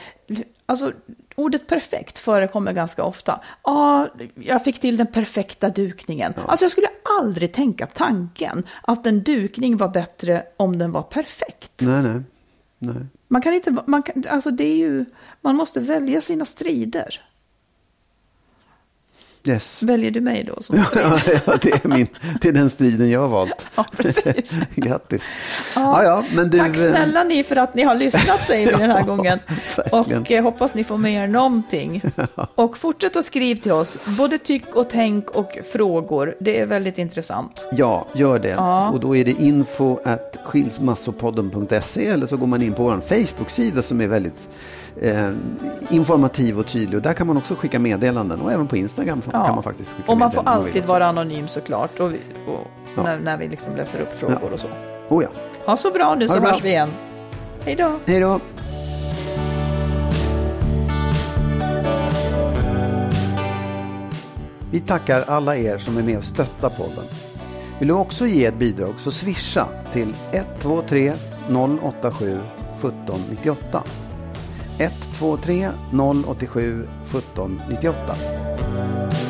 alltså ordet perfekt förekommer ganska ofta. Ja, jag fick till den perfekta dukningen. Alltså jag skulle aldrig tänka tanken att en dukning var bättre om den var perfekt. Nej, nej. nej. Man kan inte, man kan, alltså det är ju, man måste välja sina strider. Yes. Väljer du mig då som strid? ja, det är, min, det är den striden jag har valt. Ja, precis. Grattis. Ja, ja, men du, Tack snälla ni för att ni har lyssnat säger vi den här gången. Verkligen. Och eh, hoppas ni får med er någonting. Och fortsätt att skriva till oss, både tyck och tänk och frågor. Det är väldigt intressant. Ja, gör det. Och då är det info at skilsmassopodden.se eller så går man in på vår Facebook-sida som är väldigt eh, informativ och tydlig. Och där kan man också skicka meddelanden och även på Instagram Ja. kan man faktiskt skicka Och man får meddelanden om man vill alltid vara anonym såklart. Och, vi- och Ja. när, när vi liksom läser upp frågor Ja. och så. Oh ja. Ha så bra nu Ha så bra. hörs vi igen. Hej då. Hej då. Vi tackar alla er som är med och stöttar podden. Vill du också ge ett bidrag så swisha till 123 087 1798. 123 087 1798.